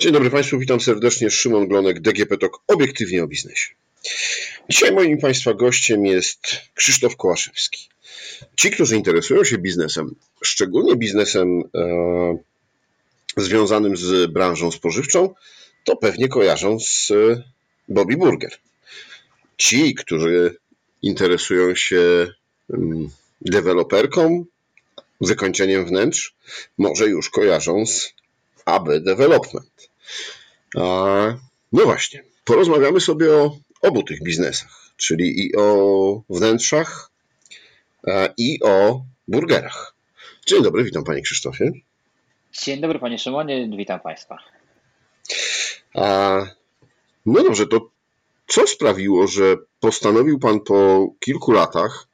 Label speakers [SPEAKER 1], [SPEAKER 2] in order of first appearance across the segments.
[SPEAKER 1] Dzień dobry Państwu, witam serdecznie. Szymon Glonek, DGP TOK, obiektywnie o biznesie. Dzisiaj moim Państwa gościem jest Krzysztof Kołaszewski. Ci, którzy interesują się biznesem, szczególnie biznesem e, związanym z branżą spożywczą, to pewnie kojarzą z Bobby Burger. Ci, którzy interesują się mm, deweloperką, wykończeniem wnętrz, może już kojarzą z AB Development. No właśnie, porozmawiamy sobie o obu tych biznesach, czyli i o wnętrzach, i o burgerach. Dzień dobry, witam Panie Krzysztofie.
[SPEAKER 2] Dzień dobry Panie Szymonie, witam Państwa.
[SPEAKER 1] No dobrze, to co sprawiło, że postanowił Pan po kilku latach,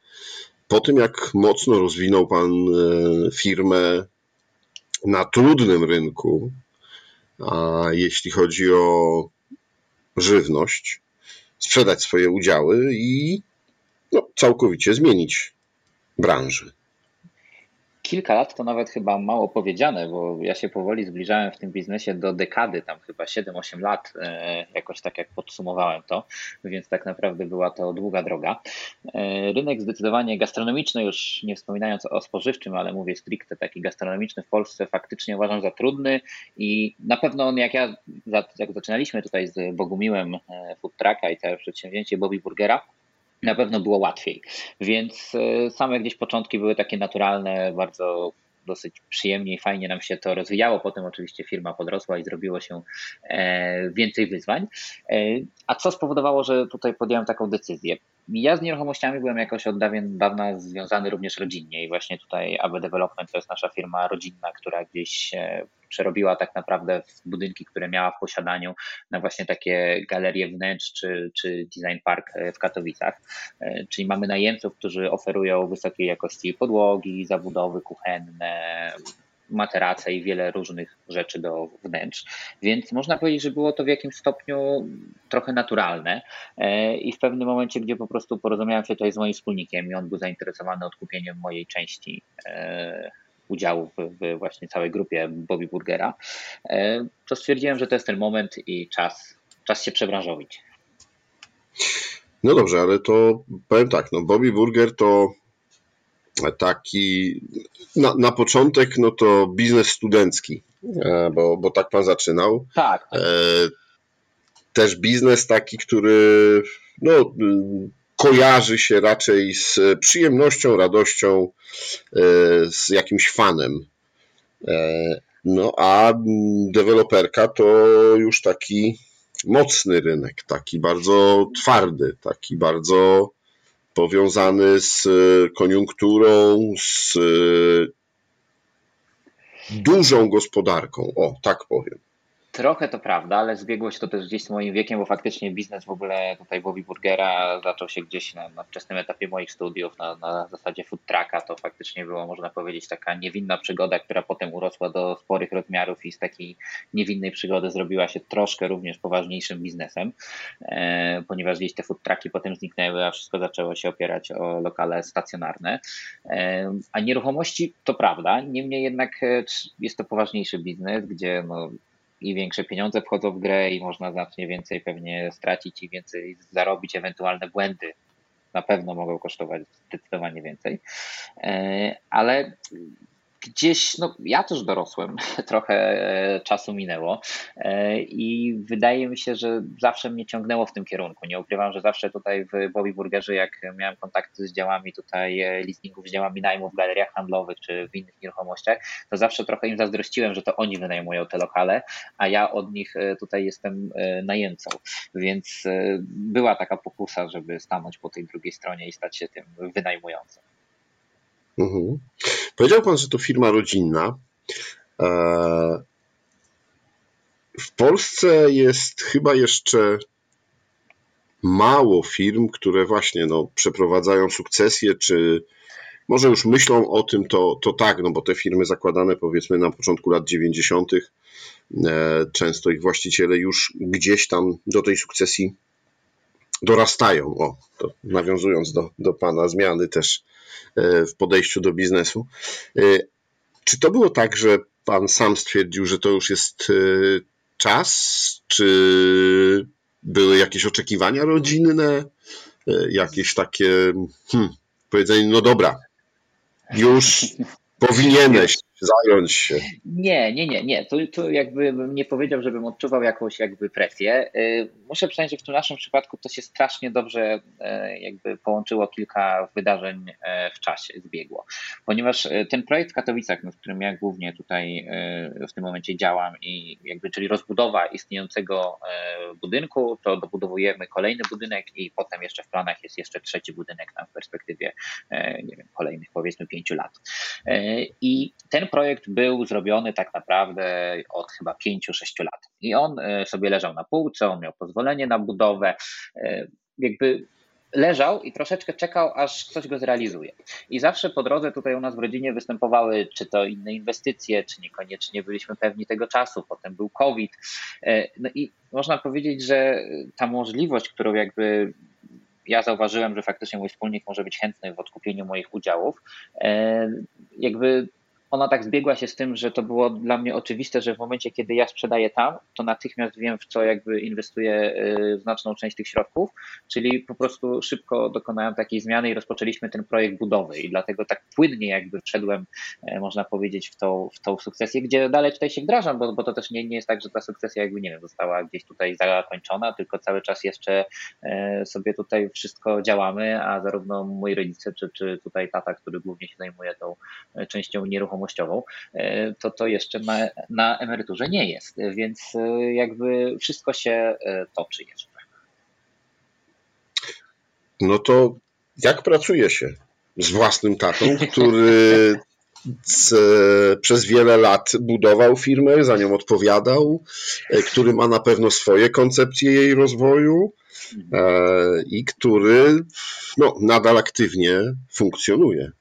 [SPEAKER 1] po tym jak mocno rozwinął Pan e, firmę na trudnym rynku, a jeśli chodzi o żywność, sprzedać swoje udziały i no, całkowicie zmienić branżę
[SPEAKER 2] kilka lat to nawet chyba mało powiedziane, bo ja się powoli zbliżałem w tym biznesie do dekady, tam chyba 7-8 lat, e, jakoś tak jak podsumowałem to, więc tak naprawdę była to długa droga. E, rynek zdecydowanie gastronomiczny, już nie wspominając o spożywczym, ale mówię stricte taki gastronomiczny w Polsce faktycznie uważam za trudny i na pewno on jak ja, jak zaczynaliśmy tutaj z Bogumiłem e, Food Trucka i całe przedsięwzięcie Bobby Burgera, na pewno było łatwiej. Więc e, same gdzieś początki były takie naturalne, bardzo dosyć przyjemnie i fajnie nam się to rozwijało. Potem oczywiście firma podrosła i zrobiło się e, więcej wyzwań. E, a co spowodowało, że tutaj podjąłem taką decyzję? Ja z nieruchomościami byłem jakoś od dawna związany również rodzinnie i właśnie tutaj AB Development to jest nasza firma rodzinna, która gdzieś przerobiła tak naprawdę w budynki, które miała w posiadaniu na właśnie takie galerie wnętrz czy, czy design park e, w Katowicach. E, czyli mamy najemców, którzy oferują wysokiej jakości podłogi, zabudowy kuchenne, materace i wiele różnych rzeczy do wnętrz. Więc można powiedzieć, że było to w jakimś stopniu trochę naturalne e, i w pewnym momencie, gdzie po prostu porozumiałem się tutaj z moim wspólnikiem i on był zainteresowany odkupieniem mojej części udziału w, w, właśnie całej grupie Bobby Burgera, e, to stwierdziłem, że to jest ten moment i czas, czas się przebranżowić.
[SPEAKER 1] No dobrze, ale to powiem tak, no Bobby Burger to taki na, na początek no to biznes studencki, e, bo, bo tak pan zaczynał.
[SPEAKER 2] Tak.
[SPEAKER 1] E, też biznes taki, który no, kojarzy się raczej z przyjemnością, radością, e, z jakimś fanem. E, no a deweloperka to już taki mocny rynek, taki bardzo twardy, taki bardzo powiązany z koniunkturą, z dużą gospodarką. O, tak powiem.
[SPEAKER 2] Trochę to prawda, ale zbiegło się to też gdzieś z moim wiekiem, bo faktycznie biznes w ogóle tutaj Bobby Burgera zaczął się gdzieś na, na wczesnym etapie moich studiów, na, na zasadzie food trucka. To faktycznie było, można powiedzieć, taka niewinna przygoda, która potem urosła do sporych rozmiarów i z takiej niewinnej przygody zrobiła się troszkę również poważniejszym biznesem, e, ponieważ gdzieś te food trucki potem zniknęły, a wszystko zaczęło się opierać o lokale stacjonarne. E, a nieruchomości to prawda, niemniej jednak e, jest to poważniejszy biznes, gdzie no, i większe pieniądze wchodzą w grę i można znacznie więcej pewnie stracić i więcej zarobić. Ewentualne błędy na pewno mogą kosztować zdecydowanie więcej. E, ale gdzieś, no ja też dorosłem, trochę e, czasu minęło e, i wydaje mi się, że zawsze mnie ciągnęło w tym kierunku. Nie ukrywam, że zawsze tutaj w Bobby Burgerze, jak miałem kontakty z działami tutaj e, leasingów, z działami najmu w galeriach handlowych czy w innych nieruchomościach, to zawsze trochę im zazdrościłem, że to oni wynajmują te lokale, a ja od nich tutaj jestem najemcą. Więc była taka pokusa, żeby stanąć po tej drugiej stronie i stać się tym wynajmującym.
[SPEAKER 1] Mhm. Powiedział Pan, że to firma rodzinna. E, w Polsce jest chyba jeszcze mało firm, które właśnie no, przeprowadzają sukcesję, czy może już myślą o tym, to, to tak, no bo te firmy zakładane powiedzmy na początku lat 90., e, często ich właściciele już gdzieś tam do tej sukcesji dorastają. O, to nawiązując do, do Pana zmiany też e, w podejściu do biznesu. E, czy to było tak, że Pan sam stwierdził, że to już jest e, czas? Czy były jakieś oczekiwania rodzinne? Jakieś takie hmm, powiedzenie, no dobra, już powinieneś zająć się.
[SPEAKER 2] Nie, nie, nie, nie. Tu, tu jakby bym nie powiedział, żebym odczuwał jakąś jakby presję. Y, muszę przyznać, że w tym naszym przypadku to się strasznie dobrze y, jakby połączyło kilka wydarzeń y, w czasie, zbiegło. Ponieważ ten projekt w Katowicach, w którym ja głównie tutaj w tym momencie działam i jakby, czyli rozbudowa istniejącego budynku, to dobudowujemy kolejny budynek i potem jeszcze w planach jest jeszcze trzeci budynek tam w perspektywie nie wiem, kolejnych powiedzmy pięciu lat. I ten projekt był zrobiony tak naprawdę od chyba 5-6 lat. I on e, sobie leżał na półce, on miał pozwolenie na budowę, e, jakby leżał i troszeczkę czekał, aż ktoś go zrealizuje. I zawsze po drodze tutaj u nas w rodzinie występowały czy to inne inwestycje, czy niekoniecznie byliśmy pewni tego czasu, potem był COVID. E, no i można powiedzieć, że ta możliwość, którą jakby ja zauważyłem, że faktycznie mój wspólnik może być chętny w odkupieniu moich udziałów, jakby ona tak zbiegła się z tym, że to było dla mnie oczywiste, że w momencie, kiedy ja sprzedaję tam, to natychmiast wiem, w co jakby inwestuję y, znaczną część tych środków, czyli po prostu szybko dokonałem takiej zmiany i rozpoczęliśmy ten projekt budowy. I dlatego tak płynnie jakby wszedłem, e, można powiedzieć, w tą, w tą sukcesję, gdzie dalej tutaj się wdrażam, bo, bo to też nie, nie jest tak, że ta sukcesja jakby, nie wiem, została gdzieś tutaj zakończona, tylko cały czas jeszcze e, sobie tutaj wszystko działamy, a zarówno moi rodzice, czy, czy tutaj tata, który głównie się zajmuje tą e, częścią nieruchomości, e, to to jeszcze na, na emeryturze nie jest, więc e, jakby wszystko się e, toczy jeszcze.
[SPEAKER 1] No to jak pracuje się z własnym tatą, który z, przez wiele lat budował firmę, za nią odpowiadał, który ma na pewno swoje koncepcje jej rozwoju i który no, nadal aktywnie funkcjonuje.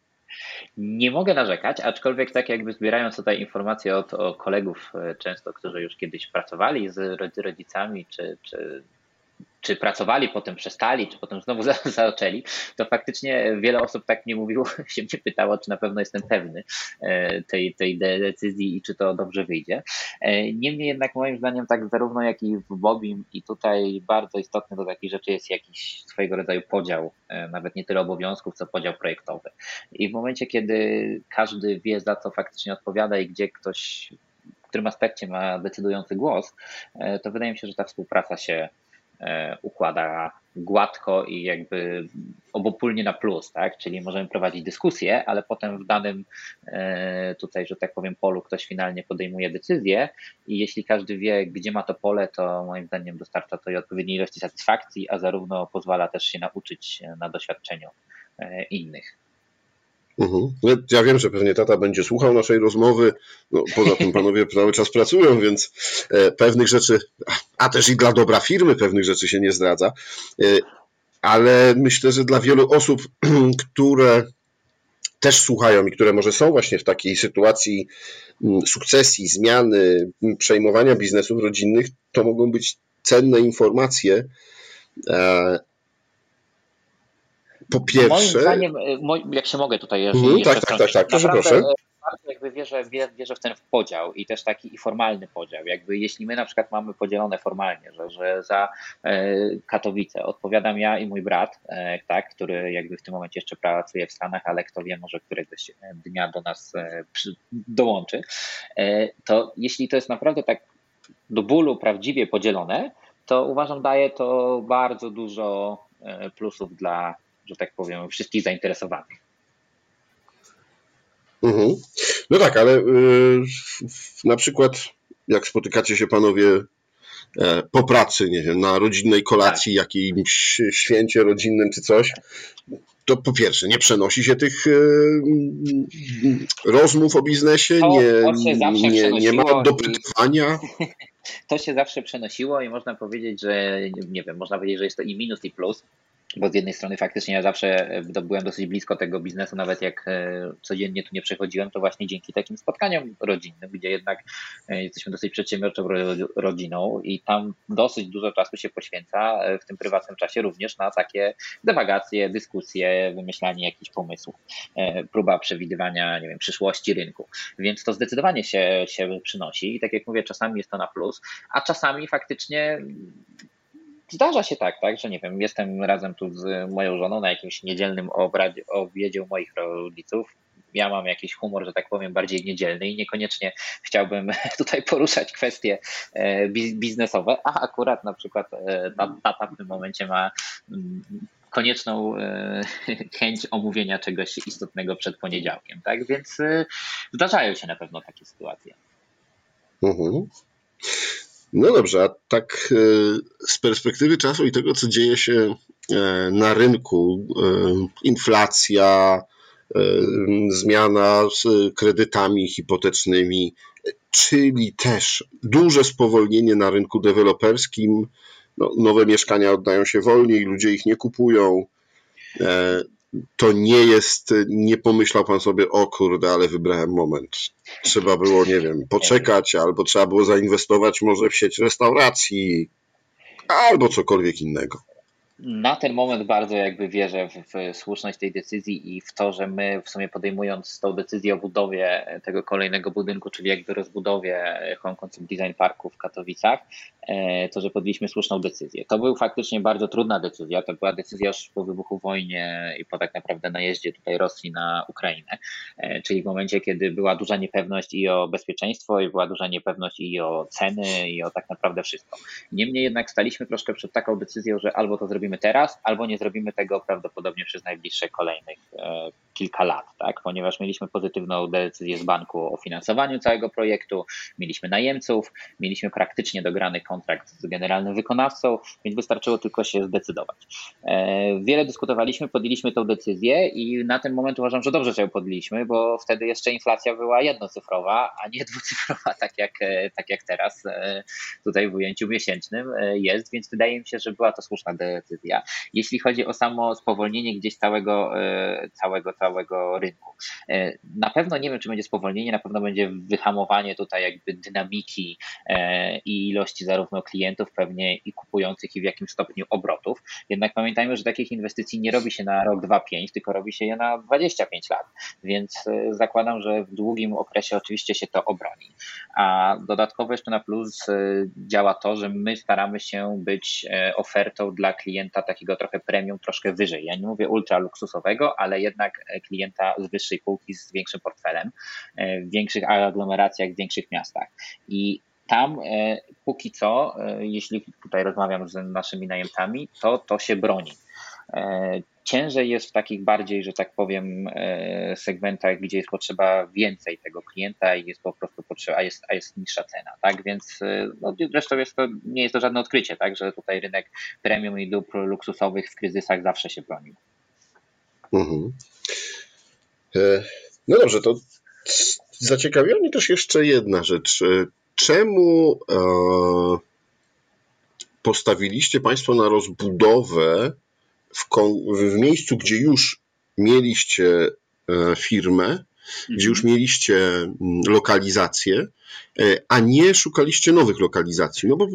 [SPEAKER 2] Nie mogę narzekać, aczkolwiek tak jakby zbierając tutaj informacje od, kolegów e, często, którzy już kiedyś pracowali z rodzicami, czy, czy czy pracowali, potem przestali, czy potem znowu zaczęli, to faktycznie wiele osób tak mnie mówiło, się mnie pytało, czy na pewno jestem pewny e, tej, tej decyzji i czy to dobrze wyjdzie. E, niemniej jednak moim zdaniem tak zarówno jak i w Bobim i tutaj bardzo istotny do takich rzeczy jest jakiś swojego rodzaju podział, e, nawet nie tyle obowiązków, co podział projektowy. I w momencie, kiedy każdy wie za co faktycznie odpowiada i gdzie ktoś w którym aspekcie ma decydujący głos, to wydaje mi się, że ta współpraca się układa gładko i jakby obopólnie na plus, tak? Czyli możemy prowadzić dyskusję, ale potem w danym e, tutaj, że tak powiem, polu ktoś finalnie podejmuje decyzję i jeśli każdy wie, gdzie ma to pole, to moim zdaniem dostarcza to i odpowiedniej ilości satysfakcji, a zarówno pozwala też się nauczyć na doświadczeniu e, innych.
[SPEAKER 1] Mhm. No, ja wiem, że pewnie tata będzie słuchał naszej rozmowy. No, poza tym panowie cały czas pracują, więc e, pewnych rzeczy, a też i dla dobra firmy, pewnych rzeczy się nie zdradza. E, ale myślę, że dla wielu osób, które też słuchają i które może są właśnie w takiej sytuacji mm, sukcesji, zmiany, przejmowania biznesów rodzinnych, to mogą być cenne informacje e, po pierwsze. Moim
[SPEAKER 2] zdaniem, e, jak się mogę tutaj jeżeli mm,
[SPEAKER 1] tak, tak, tak, tak, proszę, proszę. E,
[SPEAKER 2] bardzo jakby wierzę, wierzę w ten podział i też taki i formalny podział. Jakby jeśli my na przykład mamy podzielone formalnie, że, że za e, Katowice odpowiadam ja i mój brat, tak, który jakby w tym momencie jeszcze pracuje w Stanach, ale kto wie, może któregoś dnia do nas dołączy, to jeśli to jest naprawdę tak do bólu prawdziwie podzielone, to uważam daje to bardzo dużo plusów dla że tak powiem, wszystkich zainteresowanych.
[SPEAKER 1] Mhm. No tak, ale yy, na przykład jak spotykacie się panowie e, po pracy, nie wiem, na rodzinnej kolacji, tak. jakimś święcie rodzinnym czy coś, to po pierwsze nie przenosi się tych e, rozmów o biznesie, to, nie, to nie, nie ma dopytywania.
[SPEAKER 2] I, to się zawsze przenosiło i można powiedzieć, że nie wiem, można powiedzieć, że jest to i minus i plus bo z jednej strony faktycznie ja zawsze e, byłem dosyć blisko tego biznesu, nawet jak e, codziennie tu nie przechodziłem, to właśnie dzięki takim spotkaniom rodzinnym, gdzie jednak e, jesteśmy dosyć przedsiębiorczą rodziną i tam dosyć dużo czasu się poświęca w tym prywatnym czasie również na takie dewagacje, dyskusje, wymyślanie jakichś pomysłów, próba przewidywania, nie wiem, przyszłości rynku. Więc to zdecydowanie się, się przynosi i tak jak mówię, czasami jest to na plus, a czasami faktycznie zdarza się tak, tak, że nie wiem, jestem razem tu z moją żoną na jakimś niedzielnym obiedzie u moich rodziców. Ja mam jakiś humor, że tak powiem, bardziej niedzielny i niekoniecznie chciałbym tutaj poruszać kwestie e, biznesowe, a akurat na przykład e, tata w tym momencie ma mm, konieczną e, chęć omówienia czegoś istotnego przed poniedziałkiem, tak? Więc zdarzają się na pewno takie sytuacje.
[SPEAKER 1] Mhm. No dobrze, a tak e, z perspektywy czasu i tego, co dzieje się e, na rynku, e, inflacja, zmiana z kredytami hipotecznymi, czyli też duże spowolnienie na rynku deweloperskim. No, nowe mieszkania oddają się wolniej, ludzie ich nie kupują to nie jest, nie pomyślał pan sobie, o kurde, ale wybrałem moment. Trzeba było, nie wiem, poczekać, albo trzeba było zainwestować może w sieć restauracji, albo cokolwiek innego
[SPEAKER 2] na ten moment bardzo jakby wierzę w, w, słuszność tej decyzji i w to, że my w sumie podejmując tą decyzję o budowie tego kolejnego budynku, czyli jakby rozbudowie Hong Kong Design Parku w Katowicach, e, to, że podjęliśmy słuszną decyzję. To był faktycznie bardzo trudna decyzja. To była decyzja już po wybuchu wojny i po tak naprawdę najeździe tutaj Rosji na Ukrainę, e, czyli w momencie, kiedy była duża niepewność i o bezpieczeństwo, i była duża niepewność i o ceny, i o tak naprawdę wszystko. Niemniej jednak staliśmy troszkę przed taką decyzją, że albo to zrobimy zrobimy teraz, albo nie zrobimy tego prawdopodobnie przez najbliższe kolejnych e, kilka lat, tak? ponieważ mieliśmy pozytywną decyzję z banku o finansowaniu całego projektu, mieliśmy najemców, mieliśmy praktycznie dograny kontrakt z generalnym wykonawcą, więc wystarczyło tylko się zdecydować. E, wiele dyskutowaliśmy, podjęliśmy tę decyzję i na ten moment uważam, że dobrze, że ją podjęliśmy, bo wtedy jeszcze inflacja była jednocyfrowa, a nie dwucyfrowa, tak jak, e, tak jak teraz tutaj w ujęciu miesięcznym jest, więc wydaje mi się, że była to słuszna decyzja. Jeśli chodzi o samo spowolnienie gdzieś całego, e, całego, całego rynku. E, na pewno nie wiem, czy będzie spowolnienie, na pewno będzie wyhamowanie tutaj jakby dynamiki e, i ilości zarówno klientów pewnie i kupujących i w jakim stopniu obrotów. Jednak pamiętajmy, że takich inwestycji nie robi się na rok, dwa, pięć, tylko robi się je na 25 lat. Więc zakładam, że w długim okresie oczywiście się to obroni. A dodatkowo jeszcze na plus działa to, że my staramy się być ofertą dla klienta takiego trochę premium, troszkę wyżej. Ja nie mówię ultra luksusowego, ale jednak e, klienta z wyższej półki z większym portfelem, e, w większych aglomeracjach, w większych miastach. I tam e, póki co, jeśli tutaj rozmawiam z naszymi najemcami, to to się broni. Ciężej jest w takich bardziej, że tak powiem, e, segmentach, gdzie jest potrzeba więcej tego klienta i jest po prostu potrzeba, a jest, a jest niższa cena, tak? Więc e, no, zresztą jest to, nie jest to żadne odkrycie, tak? Że tutaj rynek premium i dóbr luksusowych w kryzysach zawsze się bronił.
[SPEAKER 1] Mhm. E, no dobrze, to zaciekawiła mnie też jeszcze jedna rzecz. Czemu postawiliście Państwo na rozbudowę w, w miejscu, gdzie już mieliście e, gdzie już mieliście mm, lokalizację, e, a nie szukaliście nowych lokalizacji. No bo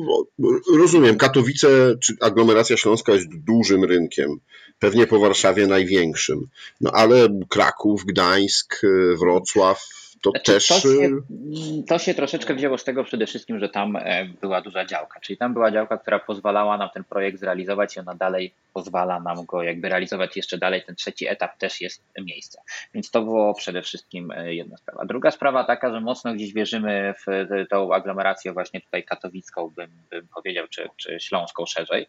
[SPEAKER 1] rozumiem, Katowice czy aglomeracja śląska jest dużym rynkiem, pewnie po Warszawie największym, no ale Kraków, Gdańsk, e, Wrocław, to znaczy, też. To się,
[SPEAKER 2] y, to się, troszeczkę wzięło z tego przede wszystkim, że tam e, była duża działka. Czyli tam była działka, która pozwalała nam ten projekt zrealizować i ona dalej pozwala nam go jakby realizować jeszcze dalej. Ten trzeci etap też jest miejsce. Więc to było przede wszystkim e, jedna sprawa. Druga sprawa taka, że mocno gdzieś wierzymy w tą aglomerację właśnie tutaj katowicką, bym, bym powiedział, czy, czy śląską szerzej.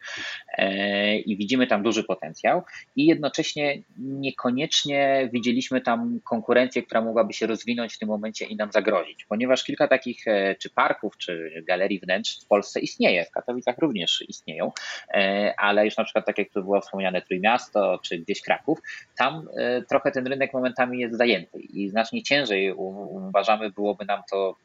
[SPEAKER 2] E, I widzimy tam duży potencjał i jednocześnie niekoniecznie widzieliśmy tam konkurencję, która mogłaby się rozwinąć tym momencie i nam zagrozić, ponieważ kilka takich e, czy parków, czy galerii wnętrz w Polsce istnieje, w Katowicach również istnieją, e, ale już na przykład tak jak tu było wspomniane Trójmiasto, czy gdzieś Kraków, tam e, trochę ten rynek momentami jest zajęty i znacznie ciężej uważamy byłoby nam to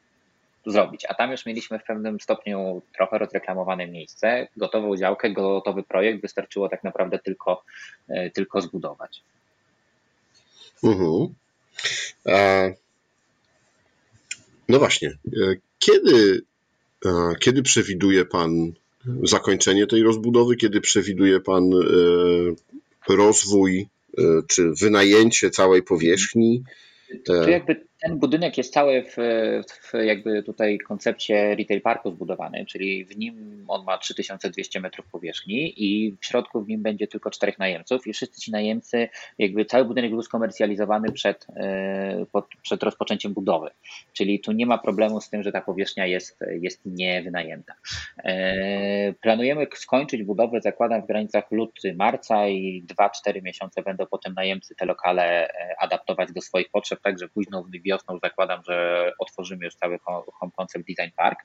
[SPEAKER 2] zrobić. A tam już mieliśmy w pewnym stopniu trochę rozreklamowane miejsce, gotową działkę, gotowy projekt, wystarczyło tak naprawdę tylko, tylko zbudować.
[SPEAKER 1] Mhm. No właśnie, kiedy, kiedy przewiduje Pan zakończenie tej rozbudowy, kiedy przewiduje Pan rozwój czy wynajęcie całej powierzchni?
[SPEAKER 2] Jakby ten budynek jest cały w, w, jakby tutaj koncepcie retail parku zbudowany, czyli w nim on ma 3200 metrów powierzchni i w środku w nim będzie tylko czterech najemców i wszyscy ci najemcy, jakby cały budynek był skomercjalizowany przed, e, pod, przed rozpoczęciem budowy, czyli tu nie ma problemu z tym, że ta powierzchnia jest, jest niewynajęta. E, planujemy skończyć budowę, zakładam w granicach luty, marca i 2-4 miesiące będą potem najemcy te lokale e, adaptować do swoich potrzeb, także późno w wiosną zakładam, że otworzymy już cały Home Concept Design Park,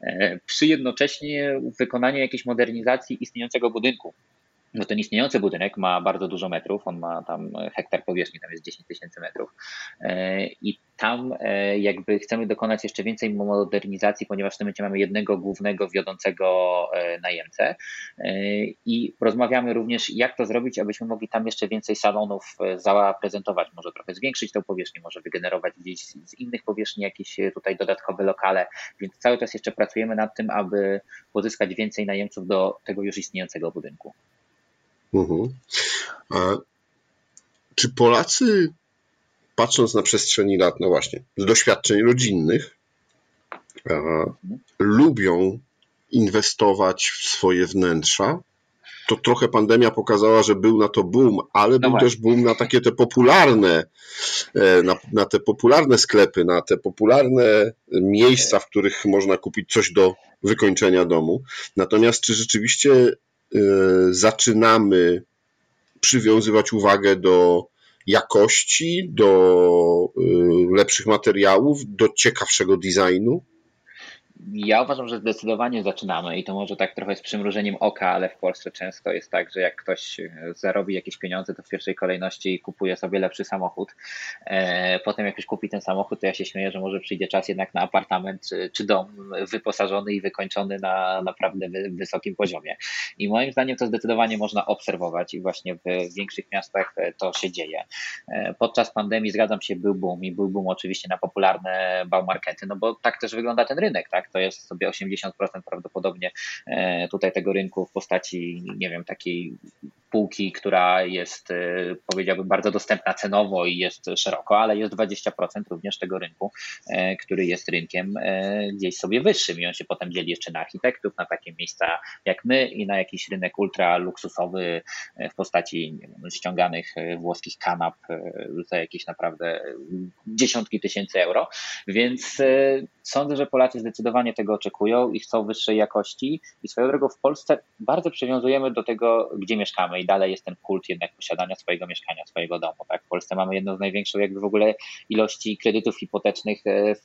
[SPEAKER 2] e, przy jednocześnie wykonaniu jakiejś modernizacji istniejącego budynku no ten istniejący budynek ma bardzo dużo metrów, on ma tam hektar powierzchni, tam jest 10 tysięcy metrów. E, i tam e, jakby chcemy dokonać jeszcze więcej modernizacji, ponieważ w tym momencie mamy jednego głównego wiodącego e, najemcę i rozmawiamy również jak to zrobić, abyśmy mogli tam jeszcze więcej salonów zaprezentować, może trochę zwiększyć tę powierzchnię, może wygenerować gdzieś z innych powierzchni jakieś tutaj dodatkowe lokale, więc cały czas jeszcze pracujemy nad tym, aby pozyskać więcej najemców do tego już istniejącego budynku.
[SPEAKER 1] Mhm. A czy Polacy, patrząc na przestrzeni lat, no właśnie, z doświadczeń rodzinnych, lubią inwestować w swoje wnętrza? To trochę pandemia pokazała, że był na to boom, ale no był też boom na takie te popularne, e, na, na te popularne sklepy, na te popularne miejsca, w których można kupić coś do wykończenia domu. Natomiast czy rzeczywiście zaczynamy przywiązywać uwagę do jakości, do y, lepszych materiałów, do ciekawszego designu?
[SPEAKER 2] Ja uważam, że zdecydowanie zaczynamy i to może tak trochę z przymrużeniem oka, ale w Polsce często jest tak, że jak ktoś e, zarobi jakieś pieniądze, to w pierwszej kolejności kupuje sobie lepszy samochód. E, potem jak już kupi ten samochód, to ja się śmieję, że może przyjdzie czas jednak na apartament czy, czy dom wyposażony i wykończony na naprawdę wysokim poziomie. I moim zdaniem to zdecydowanie można obserwować i właśnie w większych miastach e, to się dzieje. Podczas pandemii zgadzam się, był boom i był boom oczywiście na popularne baumarkety, no bo tak też wygląda ten rynek, tak? To jest sobie 80% prawdopodobnie e, tutaj tego rynku w postaci, nie wiem, takiej półki, która jest, e, powiedziałbym, bardzo dostępna cenowo i jest szeroko, ale jest 20% również tego rynku, e, który jest rynkiem gdzieś sobie wyższym i on się potem dzieli jeszcze na architektów, na takie miejsca jak my i na jakiś rynek ultra luksusowy w postaci wiem, ściąganych włoskich kanap za jakieś naprawdę dziesiątki tysięcy euro, więc sądzę, że Polacy zdecydowanie tego oczekują i chcą wyższej jakości. I swoją drogą w Polsce bardzo przywiązujemy do tego, gdzie mieszkamy i dalej jest ten kult jednak posiadania swojego mieszkania, swojego domu. Tak? W Polsce mamy jedną z największych jakby w ogóle ilości kredytów hipotecznych e, w,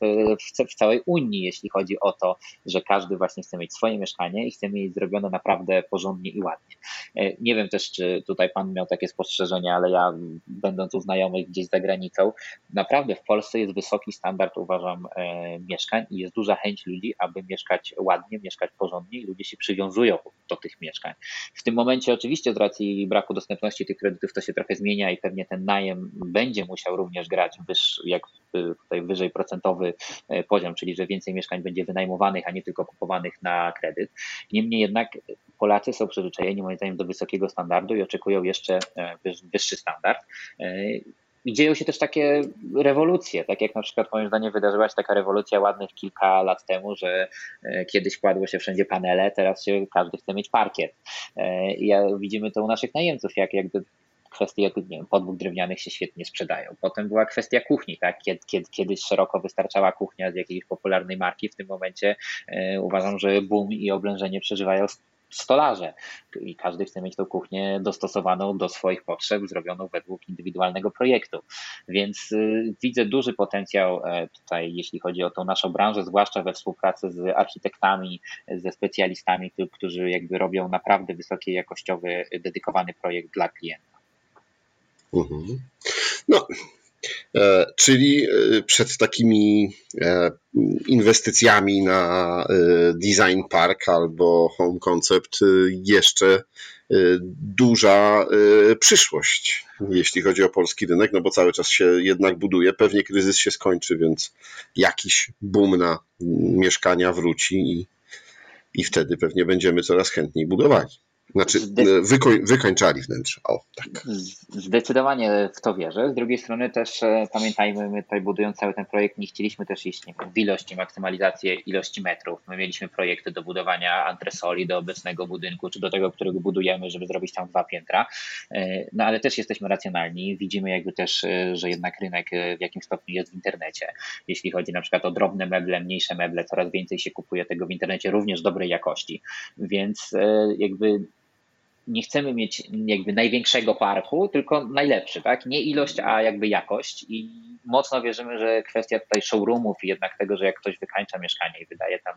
[SPEAKER 2] w, w całej Unii, jeśli chodzi o to, że każdy właśnie chce mieć swoje mieszkanie i chce mieć zrobione naprawdę porządnie i ładnie. E, nie wiem też, czy tutaj Pan miał takie spostrzeżenia, ale ja będąc u znajomych gdzieś za granicą, naprawdę w Polsce jest wysoki standard, uważam, e, mieszkań i jest duża chęć ludzi, aby mieszkać ładnie, mieszkać porządnie i ludzie się przywiązują do tych mieszkań. W tym momencie oczywiście z racji braku dostępności tych kredytów to się trochę zmienia i pewnie ten najem będzie musiał również grać wyż, jak tutaj wyżej procentowy e, poziom, czyli że więcej mieszkań będzie wynajmowanych, a nie tylko kupowanych na kredyt. Niemniej jednak Polacy są przyzwyczajeni moim zdaniem do wysokiego standardu i oczekują jeszcze e, wyższy standard. I dzieją się też takie rewolucje, tak jak na przykład moim zdaniem wydarzyła się taka rewolucja ładnych kilka lat temu, że e, kiedyś kładło się wszędzie panele, teraz się każdy chce mieć parkiet. E, I ja, widzimy to u naszych najemców, jak jakby kwestie nie wiem, podwód drewnianych się świetnie sprzedają. Potem była kwestia kuchni, tak? Kiedy, kiedyś szeroko wystarczała kuchnia z jakiejś popularnej marki, w tym momencie e, uważam, że boom i oblężenie przeżywają stolarze i każdy chce mieć tą kuchnię dostosowaną do swoich potrzeb, zrobioną według indywidualnego projektu. Więc y, widzę duży potencjał e, tutaj, jeśli chodzi o tą naszą branżę, zwłaszcza we współpracy z architektami, ze specjalistami, którzy jakby robią naprawdę wysokiej jakościowy, dedykowany projekt dla klienta.
[SPEAKER 1] Mhm. No, czyli e, przed takimi e, inwestycjami na design park albo home concept jeszcze duża przyszłość, jeśli chodzi o polski rynek, no bo cały czas się jednak buduje. Pewnie kryzys się skończy, więc jakiś boom na mieszkania wróci i, i wtedy pewnie będziemy coraz chętniej budowali. Znaczy, e, wykoń, wykończali wnętrze. O, tak.
[SPEAKER 2] Zdecydowanie w to wierzę. Z drugiej strony też e, pamiętajmy, my tutaj budując cały ten projekt nie chcieliśmy też iść nie wiem, w ilości, maksymalizację ilości metrów. My mieliśmy projekty do budowania antresoli do obecnego budynku, czy do tego, którego budujemy, żeby zrobić tam dwa piętra. E, no ale też jesteśmy racjonalni. Widzimy jakby też, że jednak rynek w jakimś stopniu jest w internecie. Jeśli chodzi na przykład o drobne meble, mniejsze meble, coraz więcej się kupuje tego w internecie, również dobrej jakości. Więc jakby nie chcemy mieć jakby największego parku, tylko najlepszy, tak? Nie ilość, a jakby jakość i mocno wierzymy, że kwestia tutaj showroomów i jednak tego, że jak ktoś wykańcza mieszkanie i wydaje tam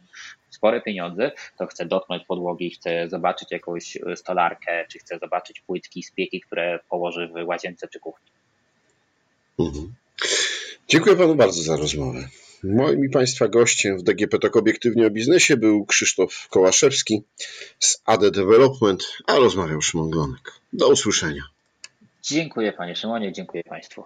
[SPEAKER 2] spore pieniądze, to chce dotknąć podłogi, chce zobaczyć jakąś stolarkę, czy chce zobaczyć płytki, spieki, które położy w łazience czy kuchni.
[SPEAKER 1] Mhm. Dziękuję panu bardzo za rozmowę. Moim i Państwa gościem w DGP Talk Obiektywnie o Biznesie był Krzysztof Kołaszewski z AD Development, a rozmawiał Szymon Glonek. Do usłyszenia.
[SPEAKER 2] Dziękuję Panie Szymonie, dziękuję Państwu.